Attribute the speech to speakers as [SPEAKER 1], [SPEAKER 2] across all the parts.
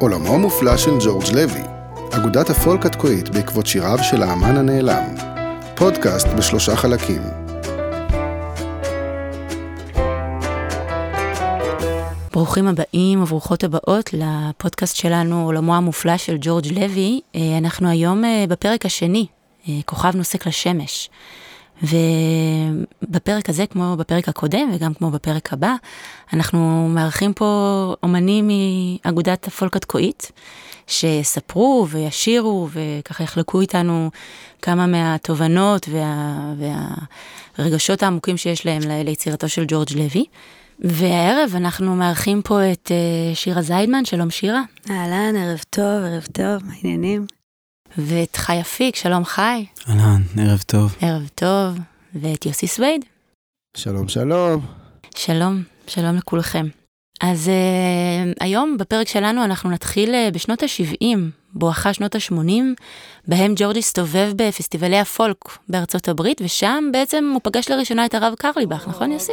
[SPEAKER 1] עולמו המופלא של ג'ורג' לוי, אגודת הפולק התקועית בעקבות שיריו של האמן הנעלם. פודקאסט בשלושה חלקים.
[SPEAKER 2] ברוכים הבאים וברוכות הבאות לפודקאסט שלנו, עולמו המופלא של ג'ורג' לוי. אה, אנחנו היום אה, בפרק השני, אה, כוכב נוסק לשמש. ובפרק הזה, כמו בפרק הקודם וגם כמו בפרק הבא, אנחנו מארחים פה אומנים מאגודת הפולק התקועית, שיספרו וישירו וככה יחלקו איתנו כמה מהתובנות וה, והרגשות העמוקים שיש להם ליצירתו של ג'ורג' לוי. והערב אנחנו מארחים פה את אה, שירה זיידמן, שלום שירה.
[SPEAKER 3] אהלן, ערב טוב, ערב טוב, העניינים.
[SPEAKER 2] ואת חי אפיק, שלום חי.
[SPEAKER 4] אהלן, ערב טוב.
[SPEAKER 2] ערב טוב. ואת יוסי סווייד.
[SPEAKER 1] שלום, שלום.
[SPEAKER 2] שלום, שלום לכולכם. אז uh, היום בפרק שלנו אנחנו נתחיל uh, בשנות ה-70, בואכה שנות ה-80, בהם ג'ורג' הסתובב בפסטיבלי הפולק בארצות הברית, ושם בעצם הוא פגש לראשונה את הרב קרליבך, נכון יוסי?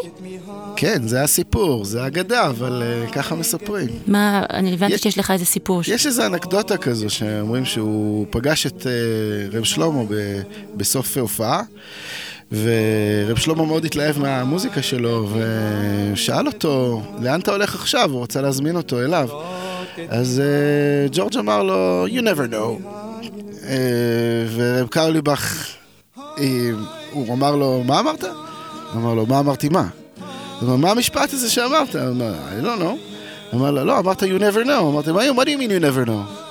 [SPEAKER 1] כן, זה הסיפור, זה אגדה, אבל uh, ככה מספרים.
[SPEAKER 2] מה, אני הבנתי יש, שיש לך איזה סיפור.
[SPEAKER 1] יש איזו אנקדוטה כזו, שאומרים שהוא פגש את uh, רב שלמה ב- בסוף הופעה. ורב שלמה מאוד התלהב מהמוזיקה שלו, ושאל אותו, לאן אתה הולך עכשיו? הוא רצה להזמין אותו אליו. אז uh, ג'ורג' אמר לו, you never know. Uh, ורב קרליבך, uh, הוא אמר לו, מה אמרת? הוא אמר לו, מה אמרתי מה? הוא אמר, מה המשפט הזה שאמרת? אמר, I don't know. אמר לו, לא, אמרת you never know. אמרתי, what do you mean you never know?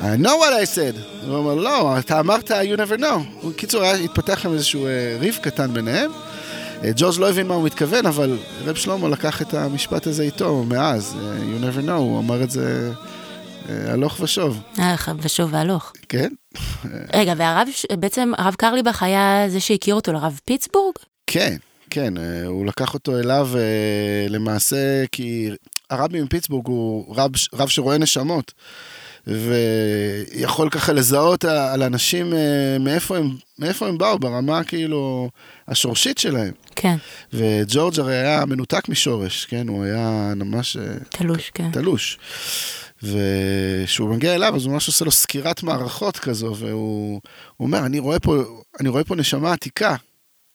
[SPEAKER 1] I know what I said. הוא אומר, לא, אתה אמרת you never know. בקיצור, התפתח להם איזשהו אה, ריב קטן ביניהם. אה, ג'ורג' לא הבין מה הוא מתכוון, אבל רב שלמה לקח את המשפט הזה איתו מאז, אה, you never know, הוא אמר את זה הלוך ושוב.
[SPEAKER 2] הלוך ושוב והלוך.
[SPEAKER 1] כן.
[SPEAKER 2] רגע, והרב, בעצם הרב קרליבך היה זה שהכיר אותו לרב פיטסבורג?
[SPEAKER 1] כן, כן, הוא לקח אותו אליו למעשה כי הרבי מפיטסבורג הוא רב, רב שרואה נשמות. ויכול ככה לזהות על אנשים אה, מאיפה הם, מאיפה הם באו, ברמה כאילו השורשית שלהם.
[SPEAKER 2] כן.
[SPEAKER 1] וג'ורג' הרי היה מנותק משורש, כן? הוא היה ממש... אה,
[SPEAKER 2] תלוש, כן.
[SPEAKER 1] תלוש. וכשהוא מגיע אליו, אז הוא ממש עושה לו סקירת מערכות כזו, והוא אומר, אני רואה פה, אני רואה פה נשמה עתיקה.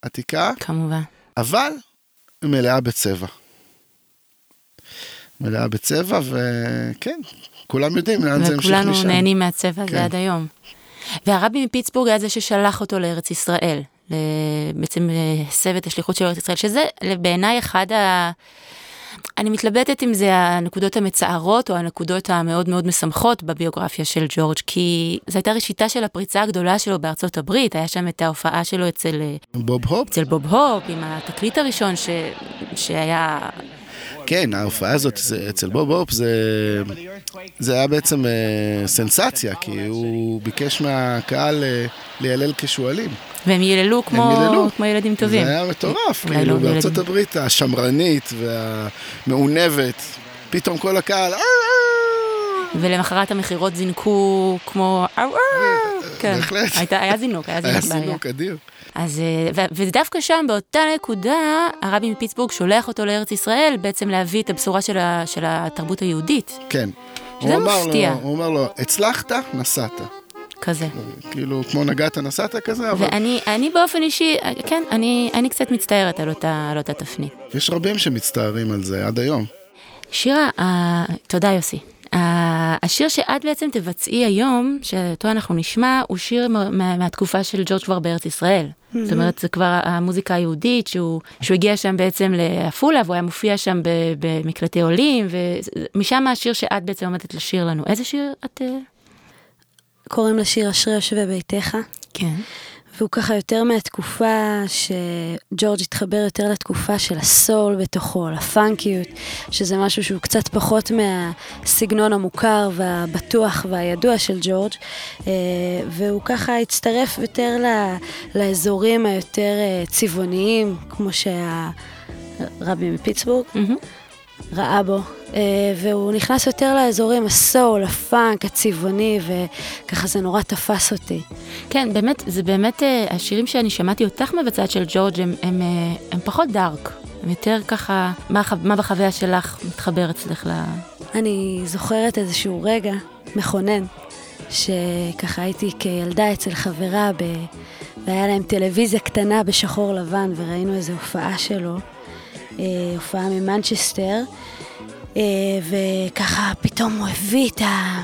[SPEAKER 1] עתיקה.
[SPEAKER 2] כמובן.
[SPEAKER 1] אבל מלאה בצבע. מלאה בצבע, וכן, כולם יודעים לאן זה המשיך משם.
[SPEAKER 2] וכולנו נהנים מהצבע הזה כן. עד היום. והרבי מפיטסבורג היה זה ששלח אותו לארץ ישראל, בעצם הסב את השליחות של ארץ ישראל, שזה בעיניי אחד ה... אני מתלבטת אם זה הנקודות המצערות או הנקודות המאוד מאוד משמחות בביוגרפיה של ג'ורג', כי זו הייתה ראשיתה של הפריצה הגדולה שלו בארצות הברית, היה שם את ההופעה שלו אצל
[SPEAKER 1] בוב הופ,
[SPEAKER 2] אצל בוב הופ, עם התקליט הראשון ש... שהיה
[SPEAKER 1] כן, ההופעה הזאת אצל בוב הופ זה, זה היה בעצם אה, סנסציה, כי הוא ביקש מהקהל אה, לילל כשועלים.
[SPEAKER 2] והם יללו כמו. כמו ילדים טובים.
[SPEAKER 1] זה היה מטורף, כאילו לא בארצות. הברית השמרנית והמעונבת, פתאום כל הקהל... אה!
[SPEAKER 2] ולמחרת המכירות זינקו כמו...
[SPEAKER 1] כן, בהחלט.
[SPEAKER 2] היה זינוק, היה זינוק.
[SPEAKER 1] היה זינוק אדיר.
[SPEAKER 2] אז, אה, ודווקא שם, באותה נקודה, הרבי מפיטסבורג שולח אותו לארץ ישראל, בעצם להביא את הבשורה של, ה, של התרבות היהודית.
[SPEAKER 1] כן.
[SPEAKER 2] שזה מפתיע.
[SPEAKER 1] לו, הוא אומר לו, הצלחת, נסעת.
[SPEAKER 2] כזה.
[SPEAKER 1] כאילו, כמו נגעת, נסעת כזה,
[SPEAKER 2] אבל... ואני אני באופן אישי, כן, אני, אני קצת מצטערת על אותה, על אותה תפנית.
[SPEAKER 1] יש רבים שמצטערים על זה עד היום.
[SPEAKER 2] שירה, uh, תודה יוסי. השיר שאת בעצם תבצעי היום, שאותו אנחנו נשמע, הוא שיר מה, מהתקופה של ג'ורג' כבר בארץ ישראל. Mm-hmm. זאת אומרת, זה כבר המוזיקה היהודית, שהוא, שהוא הגיע שם בעצם לעפולה, והוא היה מופיע שם במקלטי עולים, ומשם השיר שאת בעצם עומדת לשיר לנו. איזה שיר את... אה?
[SPEAKER 3] קוראים לשיר אשרי יושבי ביתך.
[SPEAKER 2] כן.
[SPEAKER 3] והוא ככה יותר מהתקופה שג'ורג' התחבר יותר לתקופה של הסול בתוכו, לפאנקיות, שזה משהו שהוא קצת פחות מהסגנון המוכר והבטוח והידוע של ג'ורג', אה, והוא ככה הצטרף יותר לאזורים היותר אה, צבעוניים, כמו שהרבי מפיטסבורג. Mm-hmm. ראה בו, אה, והוא נכנס יותר לאזורים הסול, הפאנק, הצבעוני, וככה זה נורא תפס אותי.
[SPEAKER 2] כן, באמת, זה באמת, אה, השירים שאני שמעתי אותך מבצעת של ג'ורג' הם, הם, אה, הם פחות דארק, הם יותר ככה, מה, מה בחוויה שלך מתחבר אצלך ל...
[SPEAKER 3] אני זוכרת איזשהו רגע מכונן, שככה הייתי כילדה אצל חברה, ב... והיה להם טלוויזיה קטנה בשחור לבן, וראינו איזו הופעה שלו, הופעה ממנצ'סטר, אה, וככה פתאום הוא הביא את ה...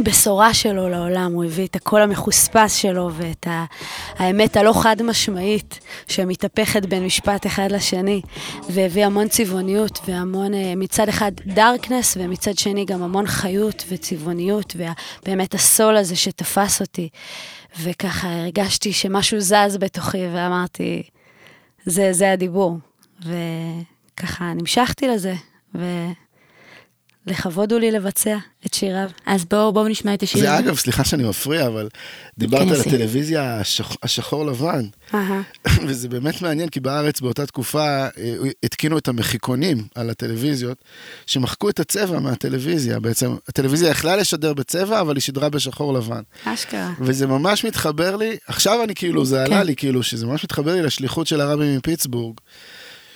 [SPEAKER 3] הבשורה שלו לעולם, הוא הביא את הקול המחוספס שלו ואת ה... האמת הלא חד משמעית שמתהפכת בין משפט אחד לשני, והביא המון צבעוניות והמון, אה, מצד אחד דארקנס ומצד שני גם המון חיות וצבעוניות, ובאמת הסול הזה שתפס אותי. וככה הרגשתי שמשהו זז בתוכי ואמרתי, זה, זה הדיבור. וככה נמשכתי לזה, ו... לכבוד הוא לי לבצע את שיריו.
[SPEAKER 2] אז בואו בוא נשמע את השיר.
[SPEAKER 1] זה אגב, סליחה שאני מפריע, אבל דיברת כן, על הטלוויזיה השח, השחור לבן, וזה באמת מעניין, כי בארץ באותה תקופה אה, התקינו את המחיקונים על הטלוויזיות, שמחקו את הצבע מהטלוויזיה. בעצם, הטלוויזיה יכלה לשדר בצבע, אבל היא שידרה בשחור לבן.
[SPEAKER 3] אשכרה.
[SPEAKER 1] וזה ממש מתחבר לי, עכשיו אני כאילו, זה כן. עלה לי כאילו, שזה ממש מתחבר לי לשליחות של הרבי מפיטסבורג.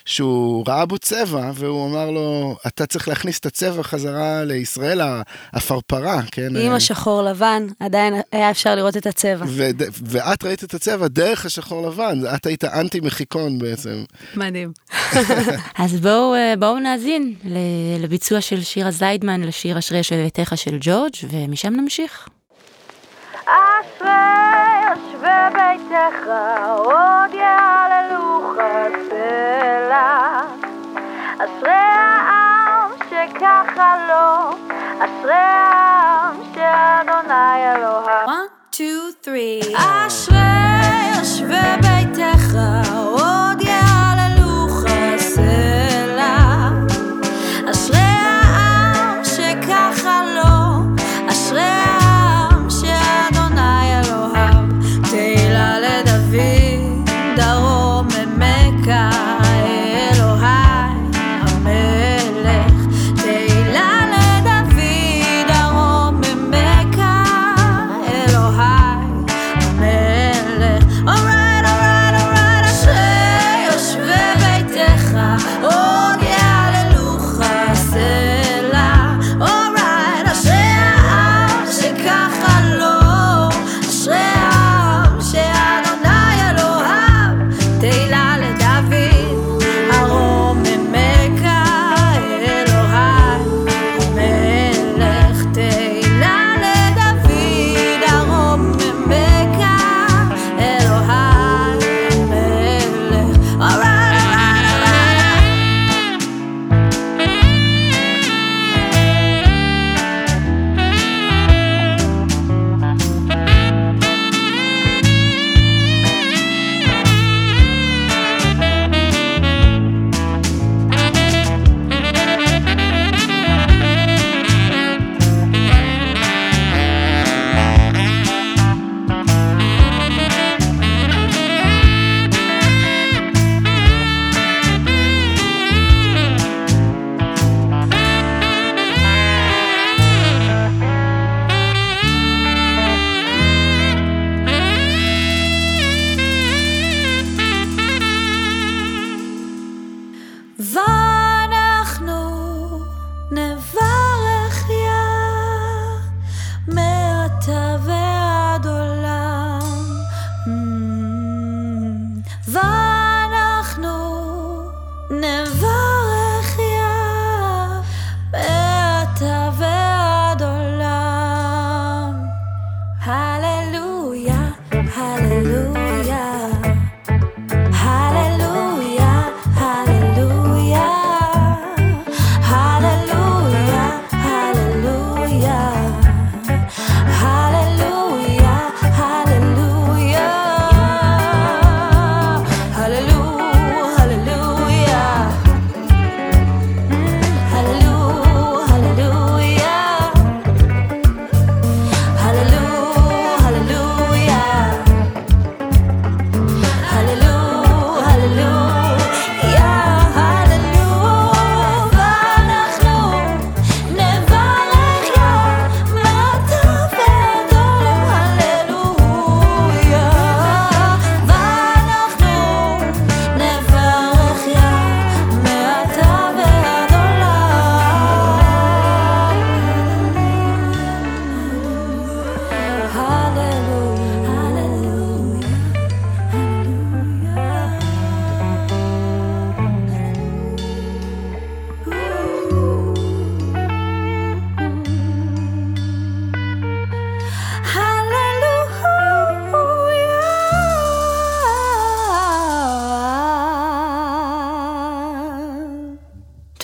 [SPEAKER 1] שהוא ראה בו צבע, והוא אמר לו, אתה צריך להכניס את הצבע חזרה לישראל, הפרפרה, כן?
[SPEAKER 3] עם השחור לבן, עדיין היה אפשר לראות את הצבע.
[SPEAKER 1] ואת ראית את הצבע דרך השחור לבן, את היית אנטי מחיקון בעצם.
[SPEAKER 3] מדהים.
[SPEAKER 2] אז בואו בוא נאזין לביצוע של שירה זיידמן לשיר אשרי יושבתך של ג'ורג', ומשם נמשיך. אשרי יושבי ביתך, עוד יעללוך סלע. אשרי העם שככה לו, אשרי העם שאדוני אלוהיו. One, two, three. אשרי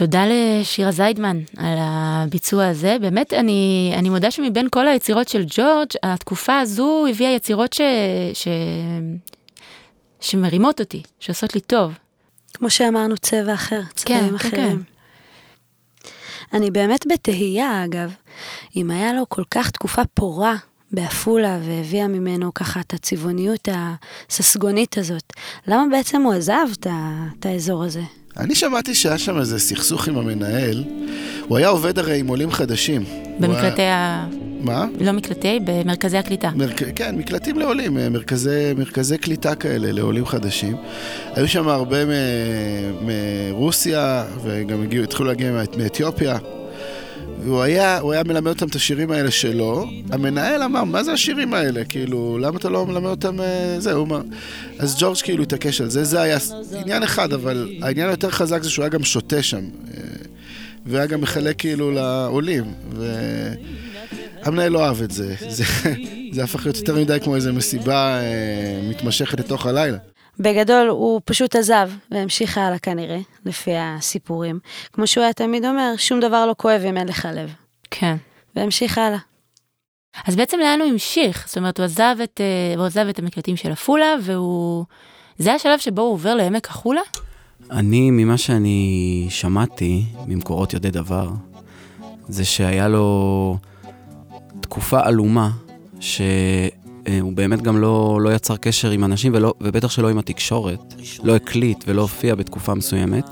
[SPEAKER 2] תודה לשירה זיידמן על הביצוע הזה. באמת, אני, אני מודה שמבין כל היצירות של ג'ורג', התקופה הזו הביאה יצירות ש, ש, שמרימות אותי, שעושות לי טוב.
[SPEAKER 3] כמו שאמרנו, צבע אחר, צבעים
[SPEAKER 2] כן, כן,
[SPEAKER 3] אחרים.
[SPEAKER 2] כן.
[SPEAKER 3] אני באמת בתהייה, אגב, אם היה לו כל כך תקופה פורה בעפולה והביאה ממנו ככה את הצבעוניות הססגונית הזאת, למה בעצם הוא עזב את האזור הזה?
[SPEAKER 1] אני שמעתי שהיה שם איזה סכסוך עם המנהל. הוא היה עובד הרי עם עולים חדשים.
[SPEAKER 2] במקלטי
[SPEAKER 1] היה-
[SPEAKER 2] ה...
[SPEAKER 1] מה?
[SPEAKER 2] לא מקלטי, במרכזי הקליטה.
[SPEAKER 1] מרק... כן, מקלטים לעולים, אה, מרכזי, מרכזי קליטה כאלה לעולים חדשים. היו שם הרבה מ... מרוסיה, וגם הגיעו, התחילו להגיע מאתיופיה. והוא היה, הוא היה מלמד אותם את השירים האלה שלו. המנהל אמר, מה זה השירים האלה? כאילו, למה אתה לא מלמד אותם אה, זה? הוא אמר... אז ג'ורג' כאילו התעקש על זה. זה היה עניין אחד, אבל העניין היותר חזק זה שהוא היה גם שותה שם. אה, והיה גם מחלק כאילו לעולים. ו... המנהל לא אהב את זה. זה, זה הפך להיות יותר מדי כמו איזו מסיבה אה, מתמשכת לתוך הלילה.
[SPEAKER 3] בגדול, הוא פשוט עזב והמשיך הלאה כנראה, לפי הסיפורים. כמו שהוא היה תמיד אומר, שום דבר לא כואב אם אין לך לב.
[SPEAKER 2] כן.
[SPEAKER 3] והמשיך הלאה.
[SPEAKER 2] אז בעצם לאן הוא המשיך? זאת אומרת, הוא עזב את, אה, הוא עזב את המקלטים של עפולה, והוא... זה השלב שבו הוא עובר לעמק החולה?
[SPEAKER 4] אני, ממה שאני שמעתי ממקורות יודעי דבר, זה שהיה לו תקופה עלומה, שהוא באמת גם לא, לא יצר קשר עם אנשים, ולא, ובטח שלא עם התקשורת, לא הקליט ולא הופיע בתקופה מסוימת.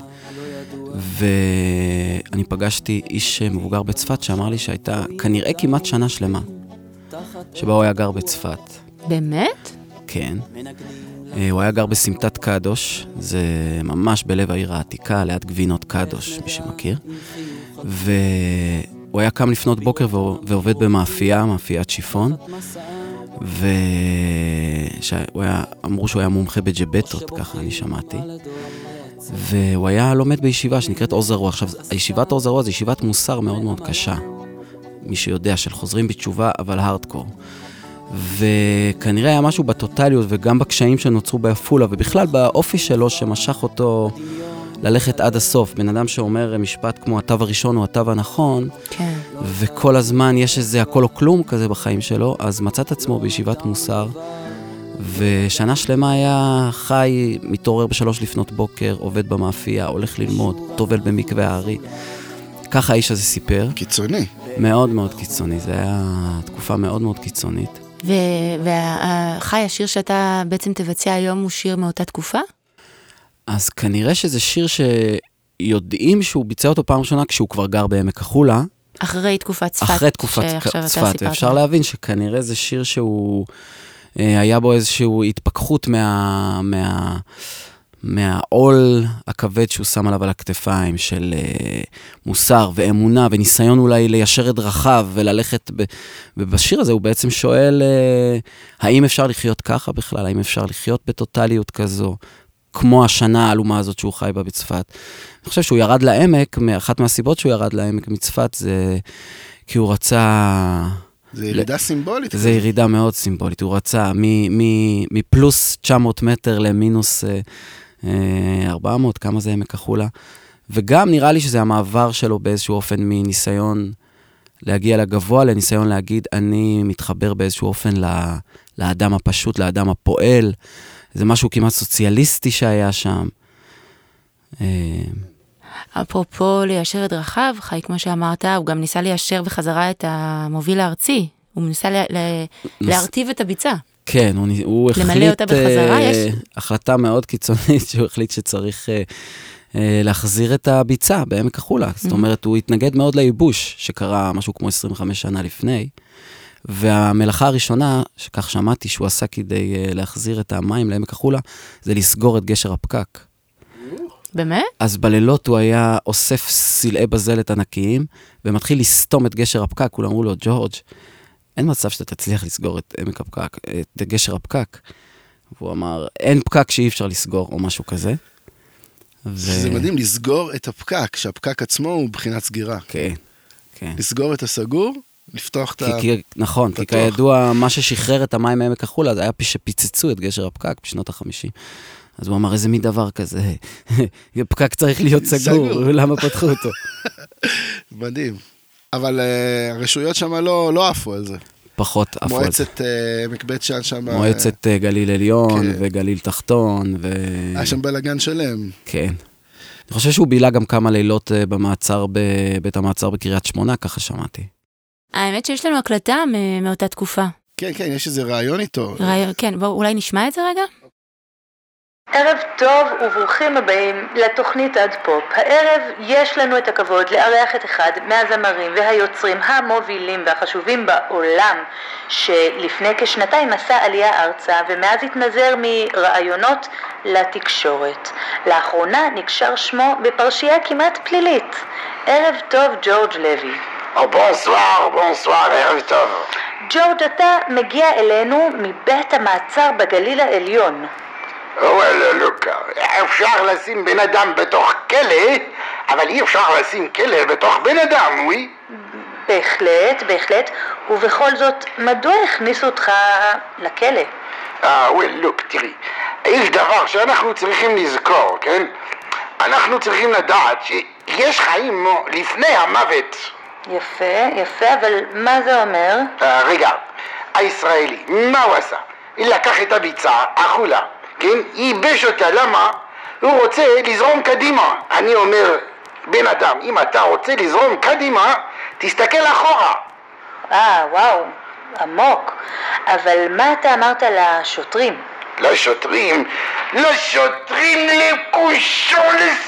[SPEAKER 4] ואני פגשתי איש מבוגר בצפת שאמר לי שהייתה כנראה כמעט שנה שלמה, שבה הוא היה גר בצפת.
[SPEAKER 2] באמת?
[SPEAKER 4] כן. אה, הוא היה גר בסמטת קדוש, זה ממש בלב העיר העתיקה, ליד גבינות קדוש, מי שמכיר. והוא היה קם לפנות בוקר ועו- ועובד במאפייה, מאפיית שיפון. ואמרו שהוא היה מומחה בג'בטות, ככה אני שמעתי. והוא היה לומד בישיבה שנקראת עוז הרוח. עכשיו, ישיבת עוז הרוח זו ישיבת מוסר מאוד מאוד קשה. מי שיודע, של חוזרים בתשובה, אבל הארדקור. וכנראה היה משהו בטוטליות וגם בקשיים שנוצרו בעפולה, ובכלל באופי שלו שמשך אותו ללכת עד הסוף. בן אדם שאומר משפט כמו התו הראשון הוא התו הנכון,
[SPEAKER 2] כן.
[SPEAKER 4] וכל הזמן יש איזה הכל או כלום כזה בחיים שלו, אז מצא את עצמו בישיבת מוסר, ושנה שלמה היה חי, מתעורר בשלוש לפנות בוקר, עובד במאפייה, הולך ללמוד, טובל במקווה הארי. ככה האיש הזה סיפר,
[SPEAKER 1] קיצוני.
[SPEAKER 4] מאוד מאוד קיצוני, זו הייתה תקופה מאוד מאוד קיצונית.
[SPEAKER 2] וחי, השיר שאתה בעצם תבצע היום הוא שיר מאותה תקופה?
[SPEAKER 4] אז כנראה שזה שיר שיודעים שהוא ביצע אותו פעם ראשונה כשהוא כבר גר בעמק החולה,
[SPEAKER 2] אחרי תקופת צפת.
[SPEAKER 4] אחרי תקופת צפת. ואפשר להבין שכנראה זה שיר שהוא, אה, היה בו איזושהי התפכחות מה, מה, מהעול הכבד שהוא שם עליו על הכתפיים, של אה, מוסר ואמונה וניסיון אולי ליישר את דרכיו וללכת, ב, ובשיר הזה הוא בעצם שואל, אה, האם אפשר לחיות ככה בכלל? האם אפשר לחיות בטוטליות כזו? כמו השנה העלומה הזאת שהוא חי בה בצפת. אני חושב שהוא ירד לעמק, אחת מהסיבות שהוא ירד לעמק מצפת זה כי הוא רצה...
[SPEAKER 1] זה ירידה סימבולית.
[SPEAKER 4] זה ירידה מאוד סימבולית, הוא רצה מ- מ- מפלוס 900 מטר למינוס אה, אה, 400, כמה זה עמק החולה. וגם נראה לי שזה המעבר שלו באיזשהו אופן מניסיון להגיע לגבוה לניסיון להגיד, אני מתחבר באיזשהו אופן ל- לאדם הפשוט, לאדם הפועל. זה משהו כמעט סוציאליסטי שהיה שם. אה,
[SPEAKER 2] אפרופו ליישר את דרכיו, חי, כמו שאמרת, הוא גם ניסה ליישר בחזרה את המוביל הארצי. הוא ניסה ל- ל-
[SPEAKER 4] נוס-
[SPEAKER 2] להרטיב את הביצה.
[SPEAKER 4] כן, הוא, הוא
[SPEAKER 2] למלא
[SPEAKER 4] החליט...
[SPEAKER 2] אותה בחזרה,
[SPEAKER 4] אה,
[SPEAKER 2] יש-
[SPEAKER 4] החלטה מאוד קיצונית שהוא החליט שצריך אה, אה, להחזיר את הביצה בעמק החולה. זאת
[SPEAKER 2] Mhm.
[SPEAKER 4] אומרת, הוא התנגד מאוד לייבוש, שקרה משהו כמו 25 שנה לפני. והמלאכה הראשונה, שכך שמעתי שהוא עשה כדי אה, להחזיר את המים לעמק החולה, זה לסגור את גשר הפקק.
[SPEAKER 2] באמת?
[SPEAKER 4] אז בלילות הוא היה אוסף סלעי בזלת ענקיים, ומתחיל לסתום את גשר הפקק. כולם אמרו לו, ג'ורג', אין מצב שאתה תצליח לסגור את עמק הפקק, את גשר הפקק. והוא אמר, אין פקק שאי אפשר לסגור, או משהו כזה. ו...
[SPEAKER 1] זה מדהים לסגור את הפקק, שהפקק עצמו הוא בחינת סגירה.
[SPEAKER 4] כן, כן.
[SPEAKER 1] לסגור את הסגור, לפתוח את
[SPEAKER 4] כי,
[SPEAKER 1] ה...
[SPEAKER 4] כי, נכון, כי. כידוע, מה ששחרר את המים מעמק החולה, זה היה שפיצצו את גשר הפקק בשנות ה-50. אז הוא אמר, איזה מין דבר כזה, פקק צריך להיות סגור, למה פתחו אותו?
[SPEAKER 1] מדהים. אבל uh, הרשויות שם לא, לא עפו על זה.
[SPEAKER 4] פחות עפו על זה.
[SPEAKER 1] מועצת uh, עמק בית שאן שם...
[SPEAKER 4] מועצת uh, גליל עליון כן. וגליל תחתון, ו...
[SPEAKER 1] היה שם בלאגן שלם.
[SPEAKER 4] כן. אני חושב שהוא בילה גם כמה לילות במעצר, בבית המעצר בקריית שמונה, ככה שמעתי.
[SPEAKER 2] האמת שיש לנו הקלטה מאותה תקופה.
[SPEAKER 1] כן, כן, יש איזה רעיון איתו.
[SPEAKER 2] רעיון, כן, בואו אולי נשמע את זה רגע?
[SPEAKER 5] ערב טוב וברוכים הבאים לתוכנית עד פופ. הערב יש לנו את הכבוד לארח את אחד מהזמרים והיוצרים המובילים והחשובים בעולם שלפני כשנתיים עשה עלייה ארצה ומאז התנזר מרעיונות לתקשורת. לאחרונה נקשר שמו בפרשייה כמעט פלילית. ערב טוב ג'ורג' לוי.
[SPEAKER 6] בונסואר, בונסואר, ערב טוב.
[SPEAKER 5] ג'ורג' אתה מגיע אלינו מבית המעצר בגליל העליון.
[SPEAKER 6] וואלה לוקה, אפשר לשים בן אדם בתוך כלא, אבל אי אפשר לשים כלא בתוך בן אדם, וואי?
[SPEAKER 5] בהחלט, בהחלט, ובכל זאת, מדוע הכניסו אותך לכלא?
[SPEAKER 6] אה, וואל, לוק, תראי, יש דבר שאנחנו צריכים לזכור, כן? אנחנו צריכים לדעת שיש חיים לפני המוות.
[SPEAKER 5] יפה, יפה, אבל מה זה אומר?
[SPEAKER 6] אה, רגע, הישראלי, מה הוא עשה? לקח את הביצה, אכולה. כן? ייבש אותה, למה? הוא רוצה לזרום קדימה. אני אומר, בן אדם, אם אתה רוצה לזרום קדימה, תסתכל אחורה.
[SPEAKER 5] אה, וואו, עמוק. אבל מה אתה אמרת לשוטרים?
[SPEAKER 6] לשוטרים? לשוטרים לכושו לס...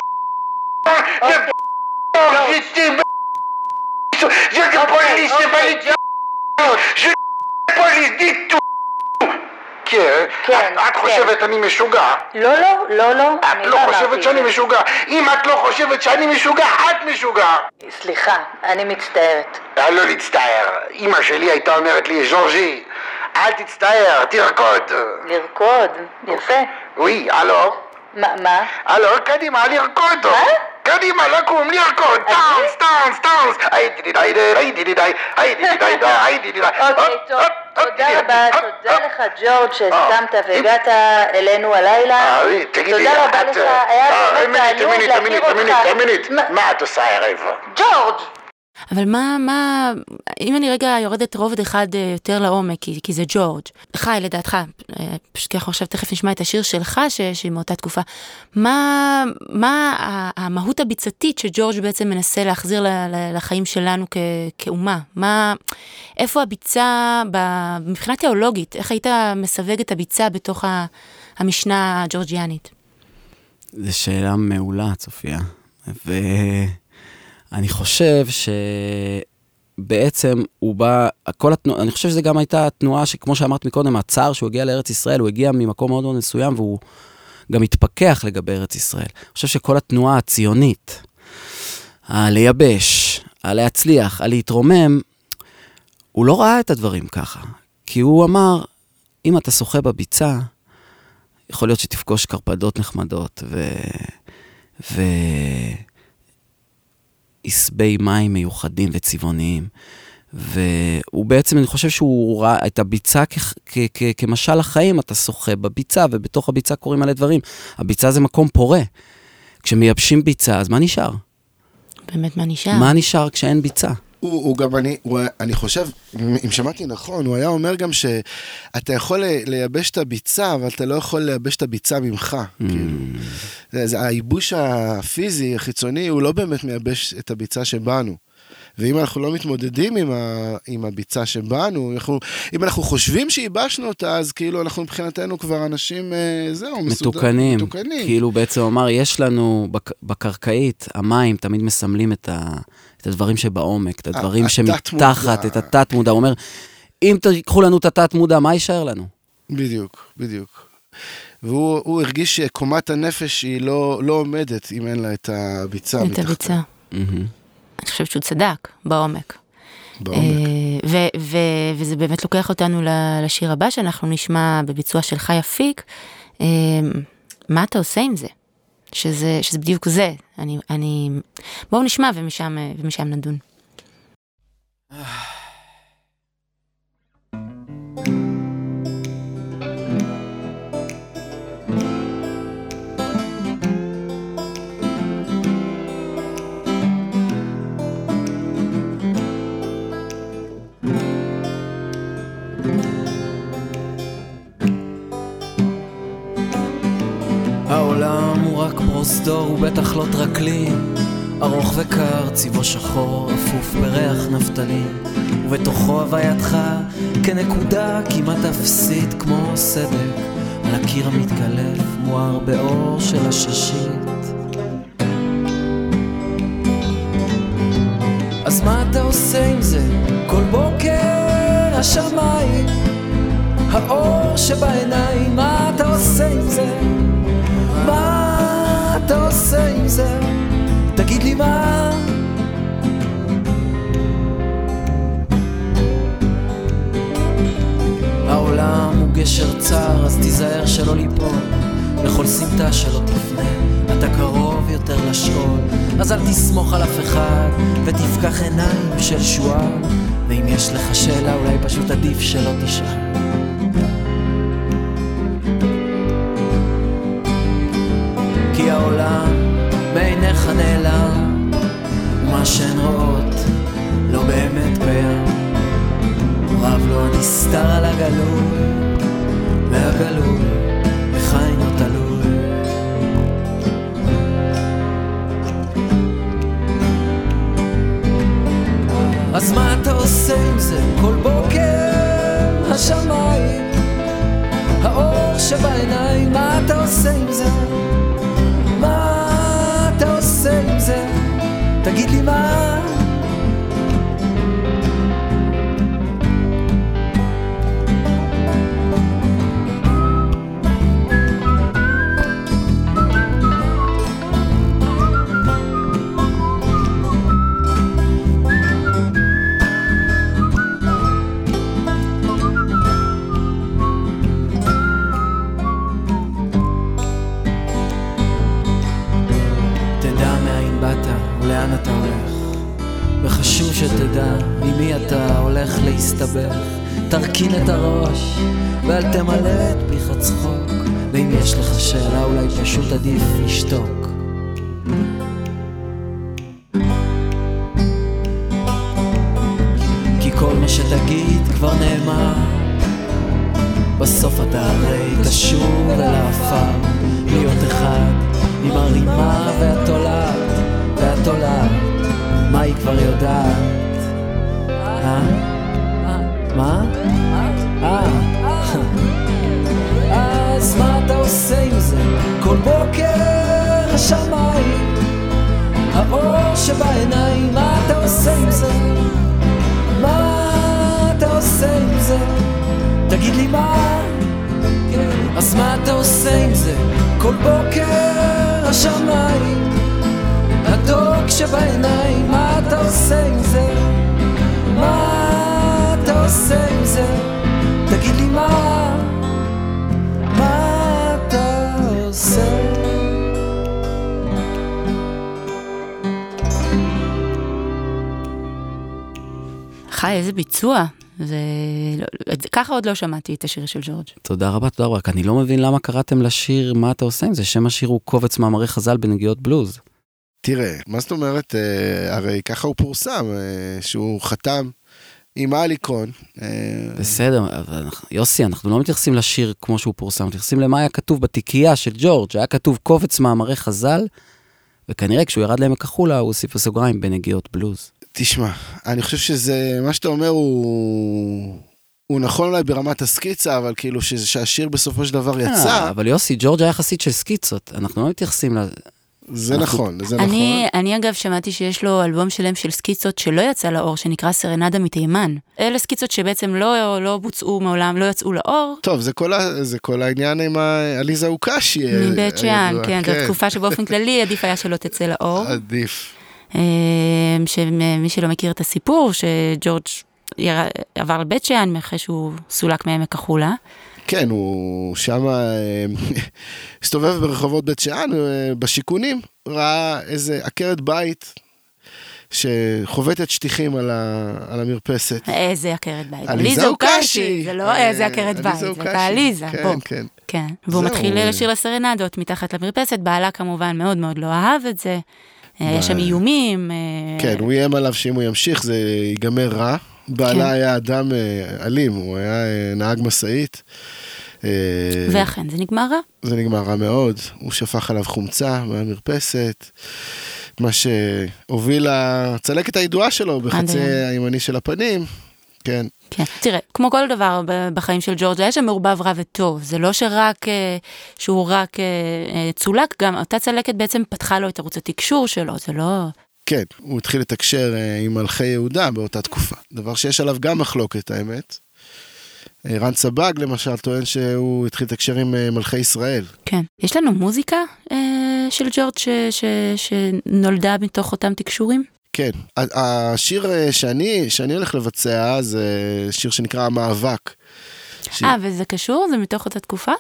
[SPEAKER 6] Je te police, je valide. Je police, dis tout. כן,
[SPEAKER 5] כן,
[SPEAKER 6] את חושבת אני משוגע.
[SPEAKER 5] לא, לא, לא, לא.
[SPEAKER 6] את לא חושבת שאני משוגע. אם את לא חושבת שאני משוגע, את משוגע.
[SPEAKER 5] סליחה, אני מצטערת.
[SPEAKER 6] לא להצטער. אמא שלי הייתה אומרת לי, ז'ורג'י, אל תצטער, תרקוד.
[SPEAKER 5] לרקוד? יפה.
[SPEAKER 6] וואי, הלו?
[SPEAKER 5] מה?
[SPEAKER 6] הלו, קדימה, לרקוד.
[SPEAKER 5] מה?
[SPEAKER 6] קדימה, לקום, לרקוד, טאנס, טאנס, טאנס, היידי די די, די די, היידי די די, היידי די די.
[SPEAKER 5] אוקיי, טוב, תודה רבה, תודה לך ג'ורג' שהסכמת והגעת אלינו הלילה. תודה רבה לך, היה באמת תענוג להכיר אותך.
[SPEAKER 6] מה את עושה הערב?
[SPEAKER 5] ג'ורג'!
[SPEAKER 2] אבל מה, מה, אם אני רגע יורדת רובד אחד יותר לעומק, כי, כי זה ג'ורג', חי לדעתך, פשוט כי אנחנו עכשיו תכף נשמע את השיר שלך, שהיא מאותה תקופה, מה, מה המהות הביצתית שג'ורג' בעצם מנסה להחזיר לחיים שלנו כ, כאומה? מה, איפה הביצה, מבחינה תיאולוגית, איך היית מסווג את הביצה בתוך המשנה הג'ורג'יאנית?
[SPEAKER 4] זו שאלה מעולה, צופיה. ו... אני חושב שבעצם הוא בא, כל התנועה, אני חושב שזו גם הייתה התנועה שכמו שאמרת מקודם, הצער שהוא הגיע לארץ ישראל, הוא הגיע ממקום מאוד מאוד מסוים והוא גם התפכח לגבי ארץ ישראל. אני חושב שכל התנועה הציונית, הלייבש, הלהצליח, הלהתרומם, הוא לא ראה את הדברים ככה. כי הוא אמר, אם אתה שוחה בביצה, יכול להיות שתפגוש קרפדות נחמדות ו... ו... עשבי מים מיוחדים וצבעוניים. והוא בעצם, אני חושב שהוא ראה את הביצה כ- כ- כ- כמשל החיים, אתה שוחה בביצה, ובתוך הביצה קורים מלא דברים. הביצה זה מקום פורה. כשמייבשים ביצה, אז מה נשאר?
[SPEAKER 2] באמת, מה נשאר?
[SPEAKER 4] מה נשאר כשאין ביצה?
[SPEAKER 1] הוא, הוא גם, אני, הוא, אני חושב, אם שמעתי נכון, הוא היה אומר גם שאתה יכול לייבש את הביצה, אבל אתה לא יכול לייבש את הביצה ממך. Mm. כאילו. הייבוש הפיזי, החיצוני, הוא לא באמת מייבש את הביצה שבנו. ואם אנחנו לא מתמודדים עם, ה, עם הביצה שבנו, אנחנו, אם אנחנו חושבים שייבשנו אותה, אז כאילו אנחנו מבחינתנו כבר אנשים, אה, זהו,
[SPEAKER 4] מתוקנים. מתוקנים. כאילו בעצם אמר, יש לנו בק, בקרקעית, המים תמיד מסמלים את, ה, את הדברים שבעומק, את הדברים שמתחת, את התת מודע. הוא אומר, אם תיקחו לנו את התת מודע, מה יישאר לנו?
[SPEAKER 1] בדיוק, בדיוק. והוא הרגיש שקומת הנפש היא לא, לא עומדת אם אין לה את הביצה.
[SPEAKER 2] את הביצה. אני חושבת שהוא צדק, בעומק.
[SPEAKER 1] בעומק.
[SPEAKER 2] ו- ו- וזה באמת לוקח אותנו לשיר הבא שאנחנו נשמע בביצוע של חי אפיק. מה אתה עושה עם זה? שזה, שזה בדיוק זה. אני, אני... בואו נשמע ומשם, ומשם נדון.
[SPEAKER 7] פרוזדור הוא בטח לא טרקלין, ארוך וקר, צבעו שחור, אפוף בריח נפתלין, ובתוכו הווייתך כנקודה כמעט אפסית כמו סדק, על הקיר המתקלף, מואר באור של הששית. אז מה אתה עושה עם זה? כל בוקר השמיים, האור שבעיניים, מה אתה עושה עם זה? אתה עושה עם זה? תגיד לי מה? העולם הוא גשר צר, אז תיזהר שלא ליפול בכל סמטה שלא תפנה, אתה קרוב יותר לשאול, אז אל תסמוך על אף אחד, ותפקח עיניים של שועל, ואם יש לך שאלה אולי פשוט עדיף שלא תשאל. נעלם, ומה שהן רואות לא באמת קיים. רב לו הנסתר על הגלוי, והגלוי לך אינו תלוי. אז מה אתה עושה עם זה כל בוקר? השמיים, האור שבעיניים, מה אתה עושה עם זה? להסתבך תרכין את הראש ואל תמלא את פיך צחוק ואם יש לך שאלה אולי פשוט עדיף לשתוק. כי כל מה שתגיד כבר נאמר. בסוף אתה הרי תשוב אל העפר. להיות אחד עם הרימה והתולעת והתולעת מה היא כבר יודעת? אה? מה? אה. אז מה אתה עושה עם זה? כל בוקר השמיים האור שבעיניים מה אתה עושה עם זה? מה אתה עושה עם זה? תגיד לי מה? אז מה אתה עושה עם זה? כל בוקר השמיים הדוק שבעיניים, מה אתה עושה עם זה? עושה עם זה? תגיד לי מה? מה אתה עושה?
[SPEAKER 2] חי, איזה ביצוע. זה... לא- ככה עוד לא שמעתי את השיר של ג'ורג'.
[SPEAKER 7] תודה רבה, תודה רבה. רק אני לא מבין למה קראתם לשיר מה אתה עושה עם זה. שם השיר הוא קובץ מאמרי חז"ל בנגיעות בלוז.
[SPEAKER 1] תראה, מה זאת אומרת, אה, הרי ככה הוא פורסם, אה, שהוא חתם עם האליקון. אה,
[SPEAKER 7] בסדר, אבל יוסי, אנחנו לא מתייחסים לשיר כמו שהוא פורסם, מתייחסים למה היה כתוב בתיקייה של ג'ורג', היה כתוב קובץ מאמרי חז"ל, וכנראה כשהוא ירד לעמק החולה הוא הוסיף בסוגריים בנגיעות בלוז.
[SPEAKER 1] תשמע, אני חושב שזה, מה שאתה אומר הוא... הוא נכון אולי ברמת הסקיצה, אבל כאילו שזה- שהשיר בסופו של דבר
[SPEAKER 7] אה,
[SPEAKER 1] יצא,
[SPEAKER 7] אבל יוסי, ג'ורג' היה חסיד של סקיצות, אנחנו לא מתייחסים ל...
[SPEAKER 1] זה
[SPEAKER 7] אנחנו-
[SPEAKER 1] נכון, זה נכון.
[SPEAKER 2] אני, אני אגב שמעתי שיש לו אלבום שלם של סקיצות שלא יצא לאור, שנקרא סרנדה מתימן. אלה סקיצות שבעצם לא, לא בוצעו מעולם, לא יצאו לאור.
[SPEAKER 1] טוב, זה כל, ה... זה כל העניין עם עליזה אוקשי. אה,
[SPEAKER 2] מבית שאן, כן, זו תקופה שבאופן כללי עדיף היה שלא תצא לאור.
[SPEAKER 1] עדיף.
[SPEAKER 2] אה, שמי שלא מכיר את הסיפור, שג'ורג' עבר לבית שאן אחרי שהוא סולק מעמק החולה.
[SPEAKER 1] כן, הוא שם הסתובב ברחובות בית שאן, אה, בשיכונים, ראה איזה עקרת בית שחובטת שטיחים על, ה... על המרפסת.
[SPEAKER 2] איזה עקרת בית.
[SPEAKER 1] עליזה אוקשי.
[SPEAKER 2] זה לא
[SPEAKER 1] אה,
[SPEAKER 2] איזה עקרת בית,
[SPEAKER 1] עליזה
[SPEAKER 2] זה
[SPEAKER 1] אוקשי.
[SPEAKER 2] הייתה עליזה,
[SPEAKER 1] כן,
[SPEAKER 2] בוא.
[SPEAKER 1] כן.
[SPEAKER 2] כן, והוא
[SPEAKER 1] זהו.
[SPEAKER 2] מתחיל לשיר לסרנדות מתחת למרפסת, בעלה כמובן מאוד מאוד לא אהב את זה. היה שם איומים. אה,
[SPEAKER 1] כן, הוא איים עליו שאם הוא ימשיך זה ייגמר רע. בעלה
[SPEAKER 2] כן.
[SPEAKER 1] היה אדם אה, אלים, הוא היה אה, נהג משאית. אה,
[SPEAKER 2] ואכן, זה נגמר רע.
[SPEAKER 1] זה נגמר רע מאוד, הוא שפך עליו חומצה מהמרפסת, מה שהוביל לצלקת הידועה שלו בחצי. הימני של הפנים, כן.
[SPEAKER 2] כן. תראה, כמו כל דבר בחיים של ג'ורג', היה שם מעורבב רע וטוב. זה לא שרק, שהוא רק צולק, גם אותה צלקת בעצם פתחה לו את ערוץ התקשור שלו, זה לא...
[SPEAKER 1] כן, הוא התחיל לתקשר אה, עם מלכי יהודה באותה תקופה. דבר שיש עליו גם מחלוקת, האמת. אה, רן סבג למשל טוען שהוא התחיל לתקשר עם אה, מלכי ישראל.
[SPEAKER 2] כן. יש לנו מוזיקה אה, של ג'ורג' ש, ש, שנולדה מתוך אותם תקשורים?
[SPEAKER 1] כן, השיר שאני, שאני הולך לבצע זה שיר שנקרא המאבק. ש-
[SPEAKER 2] אה, וזה קשור? זה מתוך אותה תקופה?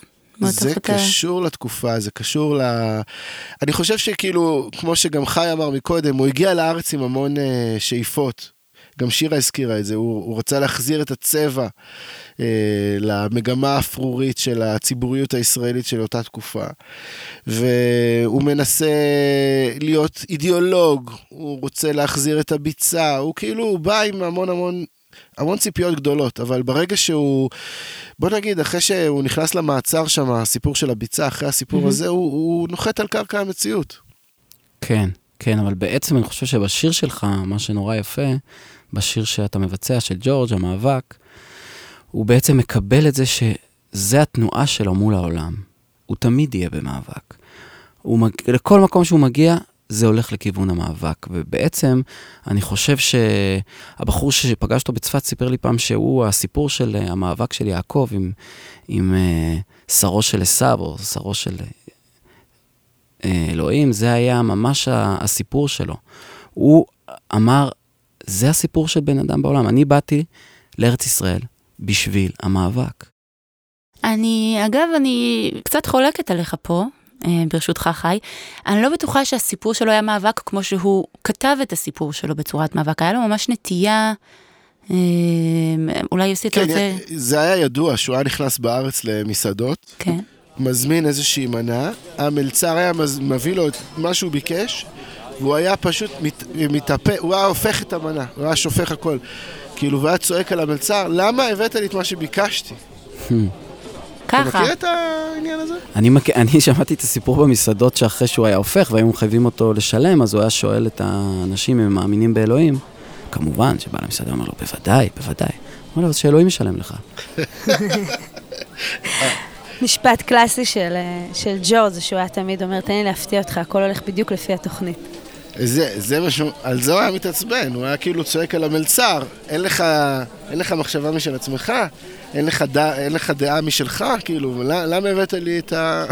[SPEAKER 1] זה
[SPEAKER 2] אותה-
[SPEAKER 1] קשור לתקופה, זה קשור ל... אני חושב שכאילו, כמו שגם חי אמר מקודם, הוא הגיע לארץ עם המון uh, שאיפות. גם שירה הזכירה את זה, הוא, הוא רצה להחזיר את הצבע uh, למגמה האפרורית של הציבוריות הישראלית של אותה תקופה. והוא מנסה להיות אידיאולוג, הוא רוצה להחזיר את הביצה, הוא כאילו, הוא בא עם המון המון... המון ציפיות גדולות, אבל ברגע שהוא, בוא נגיד, אחרי שהוא נכנס למעצר שם, הסיפור של הביצה, אחרי הסיפור הזה, הוא, הוא נוחת על קרקע המציאות.
[SPEAKER 4] כן, כן, אבל בעצם אני חושב שבשיר שלך, מה שנורא יפה, בשיר שאתה מבצע, של ג'ורג', המאבק, הוא בעצם מקבל את זה שזה התנועה שלו מול העולם. הוא תמיד יהיה במאבק. הוא מג... לכל מקום שהוא מגיע, זה הולך לכיוון המאבק. ובעצם, אני חושב שהבחור שפגש אותו בצפת סיפר לי פעם שהוא הסיפור של אה, המאבק של יעקב עם, עם אה, שרו של עשיו, או שרו של אה, אלוהים, זה היה ממש הסיפור שלו. הוא אמר, זה הסיפור של בן אדם בעולם. אני באתי לארץ ישראל בשביל המאבק.
[SPEAKER 2] אני, אגב, אני קצת חולקת עליך פה, ברשותך חי. אני לא בטוחה שהסיפור שלו היה מאבק כמו שהוא כתב את הסיפור שלו בצורת מאבק. היה לו ממש נטייה, אה, אולי יוסי, אתה
[SPEAKER 1] כן,
[SPEAKER 2] רוצה...
[SPEAKER 1] זה היה ידוע שהוא היה נכנס בארץ למסעדות,
[SPEAKER 2] כן.
[SPEAKER 1] מזמין איזושהי מנה, המלצר היה מז... מביא לו את מה שהוא ביקש, והוא היה פשוט מת... מתאפה, הוא היה הופך את המנה, הוא היה שופך הכל. כאילו, והוא היה צועק על המלצר, למה הבאת לי את מה שביקשתי? אתה
[SPEAKER 2] ככה.
[SPEAKER 1] מכיר את העניין הזה?
[SPEAKER 4] אני, מק... אני שמעתי את הסיפור במסעדות שאחרי שהוא היה הופך והיו מחייבים אותו לשלם, אז הוא היה שואל את האנשים אם הם מאמינים באלוהים. כמובן שבעל המסעדה אומר לו, בוודאי, בוודאי. הוא אומר לו, אז שאלוהים ישלם לך.
[SPEAKER 3] משפט קלאסי של, אה, של ג'ורג' זה שהוא היה תמיד אומר, תן לי להפתיע אותך, הכל הולך בדיוק לפי התוכנית.
[SPEAKER 1] זה, זה מה שהוא, על זה הוא היה מתעצבן, הוא היה כאילו צועק על המלצר, אין לך, אין לך מחשבה משל עצמך, אין לך, ד, אין לך דעה משלך, כאילו, למה, למה הבאת לי את ה...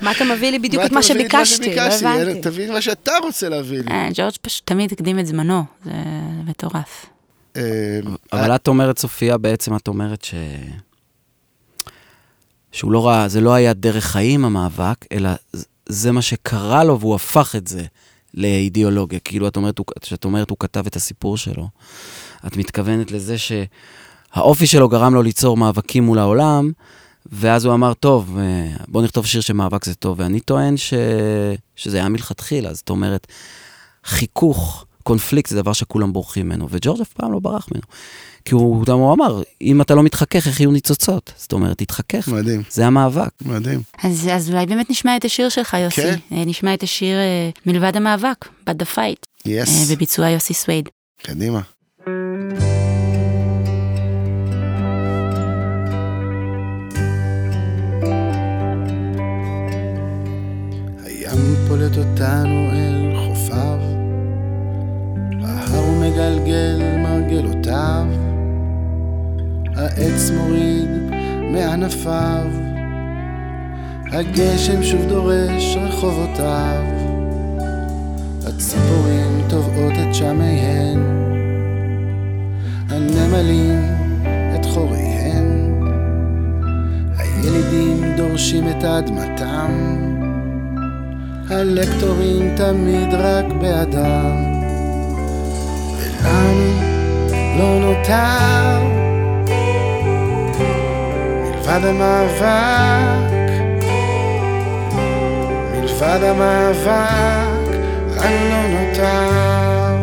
[SPEAKER 3] מה אתה מביא לי בדיוק את
[SPEAKER 1] אתה
[SPEAKER 3] מה שביקשתי? לא? הבנתי.
[SPEAKER 1] תביא מה שאתה רוצה להביא לי.
[SPEAKER 2] אה, ג'ורג' פשוט תמיד הקדים את זמנו, זה מטורף.
[SPEAKER 1] אה,
[SPEAKER 4] אבל את אומרת, סופיה, בעצם את אומרת ש... שהוא לא ראה, זה לא היה דרך חיים המאבק, אלא זה מה שקרה לו והוא הפך את זה לאידיאולוגיה. כאילו, את אומרת, כשאת אומרת, הוא כתב את הסיפור שלו, את מתכוונת לזה שהאופי שלו גרם לו ליצור מאבקים מול העולם, ואז הוא אמר, טוב, אה, בוא נכתוב שיר שמאבק זה טוב, ואני טוען ש... שזה היה מלכתחילה, זאת אומרת, חיכוך, קונפליקט זה דבר שכולם בורחים ממנו, וג'ורג' אף פעם לא ברח ממנו. כי הוא גם הוא אמר, אם אתה לא מתחכך, איך יהיו ניצוצות? זאת אומרת, תתחכך,
[SPEAKER 1] מדהים,
[SPEAKER 4] זה המאבק.
[SPEAKER 1] מדהים.
[SPEAKER 2] אז, אז אולי באמת נשמע את השיר שלך, יוסי.
[SPEAKER 1] כן.
[SPEAKER 2] אה, נשמע את השיר אה, מלבד המאבק, But the Fight, אה,
[SPEAKER 1] יס,
[SPEAKER 2] בביצוע יוסי סווייד.
[SPEAKER 1] קדימה. הים פולט אותנו אל חופיו, ההר מגלגל מרגלותיו, העץ מוריד מענפיו, הגשם שוב דורש רחובותיו, הציפורים טובעות את שמיהן, הנמלים את חוריהן, הילידים דורשים את אדמתם, הלקטורים תמיד רק בעדם, ולנו לא נותר מלבד המאבק, מלבד המאבק, לנו לא נותר.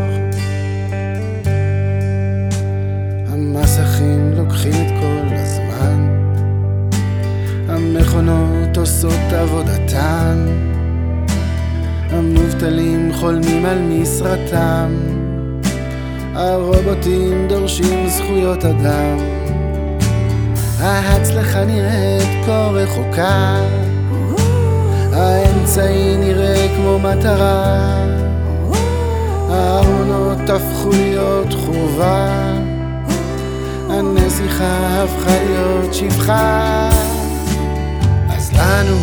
[SPEAKER 1] המסכים לוקחים את כל הזמן, המכונות עושות עבודתן, המובטלים חולמים על משרתם, הרובוטים דורשים זכויות אדם. ההצלחה נראית כה רחוקה, האמצעי נראה כמו מטרה, הארונות הפכו להיות חובה. הנסיכה הפכה להיות שפחה. אז לנו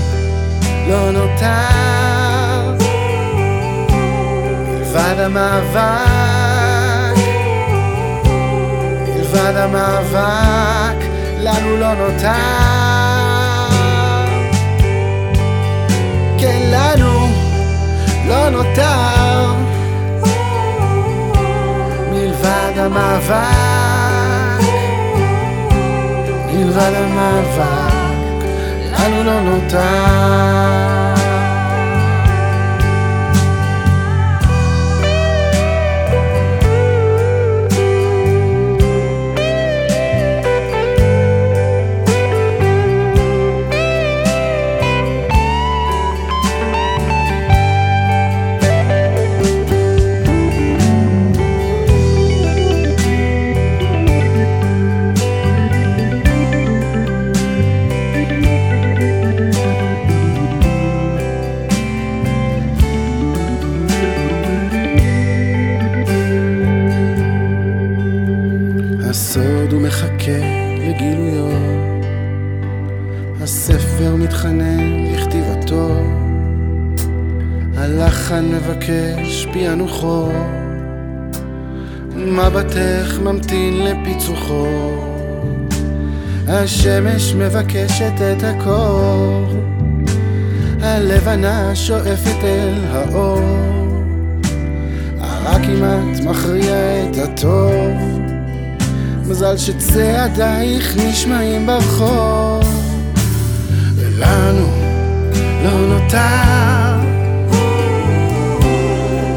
[SPEAKER 1] לא נותר. מלבד המאבק. מלבד המאבק לנו לא נותר כן לנו לא נותר מלבד המאבק מלבד המאבק, לנו לא נותר. השמש מבקשת את הקור, הלבנה שואפת אל האור, הרע כמעט מכריע את הטוב. מזל שצעדייך נשמעים ברחוב. ולנו לא נותר.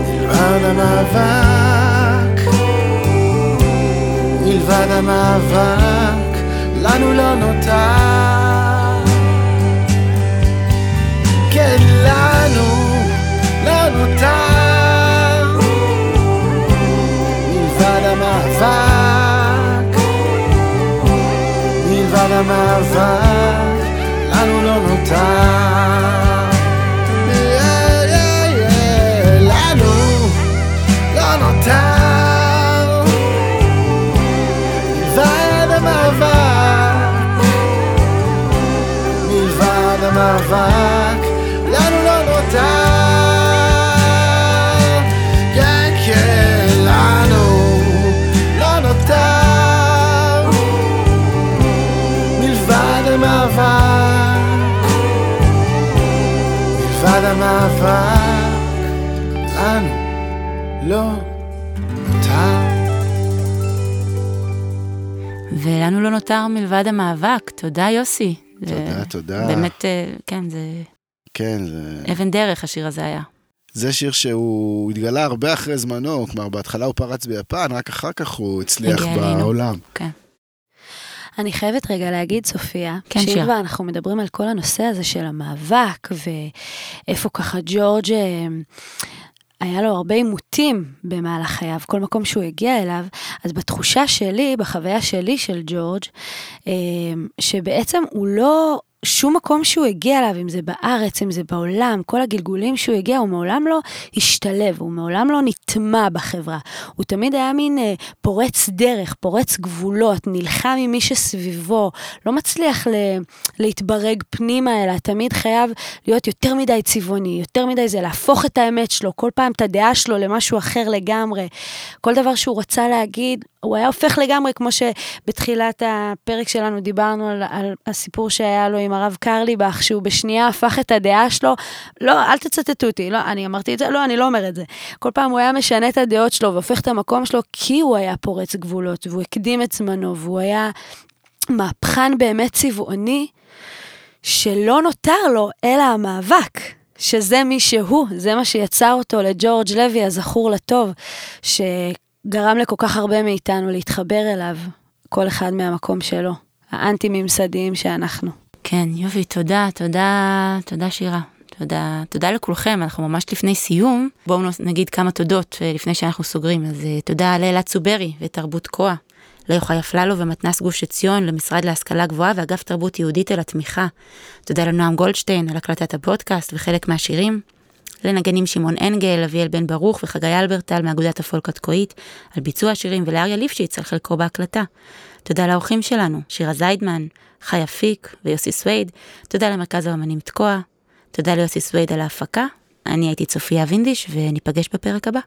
[SPEAKER 1] מלבד המאבק. מלבד המאבק לנו לא נותר נותר מלבד המאבק.
[SPEAKER 2] תודה, יוסי.
[SPEAKER 1] תודה,
[SPEAKER 2] זה
[SPEAKER 1] תודה.
[SPEAKER 2] באמת, אה, כן, זה
[SPEAKER 1] כן, זה...
[SPEAKER 2] אבן דרך השיר הזה היה.
[SPEAKER 1] זה שיר שהוא התגלה הרבה אחרי זמנו, כלומר בהתחלה הוא פרץ ביפן, רק אחר כך הוא הצליח. בעולם.
[SPEAKER 2] כן.
[SPEAKER 3] אני חייבת רגע להגיד, סופיה,
[SPEAKER 2] כן,
[SPEAKER 3] שאם. כבר אנחנו מדברים על כל הנושא הזה של המאבק, ואיפה ככה ג'ורג' אה, היה לו הרבה עימותים במהלך חייו, כל מקום שהוא הגיע אליו, אז בתחושה שלי, בחוויה שלי של ג'ורג', אה, שבעצם הוא לא... שום מקום שהוא הגיע אליו, אם זה בארץ, אם זה בעולם, כל הגלגולים שהוא הגיע, הוא מעולם לא השתלב, הוא מעולם לא נטמע בחברה. הוא תמיד היה מין אה, פורץ דרך, פורץ גבולות, נלחם עם מי שסביבו, לא מצליח ל, להתברג פנימה, אלא תמיד חייב להיות יותר מדי צבעוני, יותר מדי זה להפוך את האמת שלו, כל פעם את הדעה שלו למשהו אחר לגמרי. כל דבר שהוא רצה להגיד, הוא היה הופך לגמרי, כמו שבתחילת הפרק שלנו דיברנו על, על הסיפור שהיה לו עם הרב קרליבך, שהוא בשנייה הפך את הדעה שלו. לא, אל תצטטו אותי, לא, אני אמרתי את זה, לא, אני לא אומר את זה. כל פעם הוא היה משנה את הדעות שלו והופך את המקום שלו, כי הוא היה פורץ גבולות, והוא הקדים את זמנו, והוא היה מהפכן באמת צבעוני, שלא נותר לו אלא המאבק. שזה מי שהוא, זה מה שיצר אותו לג'ורג' לוי הזכור לטוב, שגרם לכל כך הרבה מאיתנו להתחבר אליו, כל אחד מהמקום שלו, האנטי-ממסדיים שאנחנו.
[SPEAKER 2] כן, יופי, תודה, תודה, תודה שירה. תודה, תודה לכולכם, אנחנו ממש לפני סיום. בואו נגיד כמה תודות אה, לפני שאנחנו סוגרים. אז אה, תודה לאלעד צוברי ותרבות קואה, ליוחאי אפללו ומתנ"ס גוש עציון, למשרד להשכלה גבוהה ואגף תרבות יהודית על התמיכה. תודה לנועם גולדשטיין על הקלטת הפודקאסט וחלק מהשירים. לנגנים שמעון אנגל, אביאל בן ברוך וחגי אלברטל מאגודת הפולק התקועית על ביצוע השירים ולאריה ליפשיץ על חלקו בהקלטה. תודה לאורחים שלנו, שירה זיידמן, חי אפיק ויוסי סווייד. תודה למרכז האמנים תקוע. תודה ליוסי סווייד על ההפקה. אני הייתי צופיה וינדיש וניפגש בפרק הבא.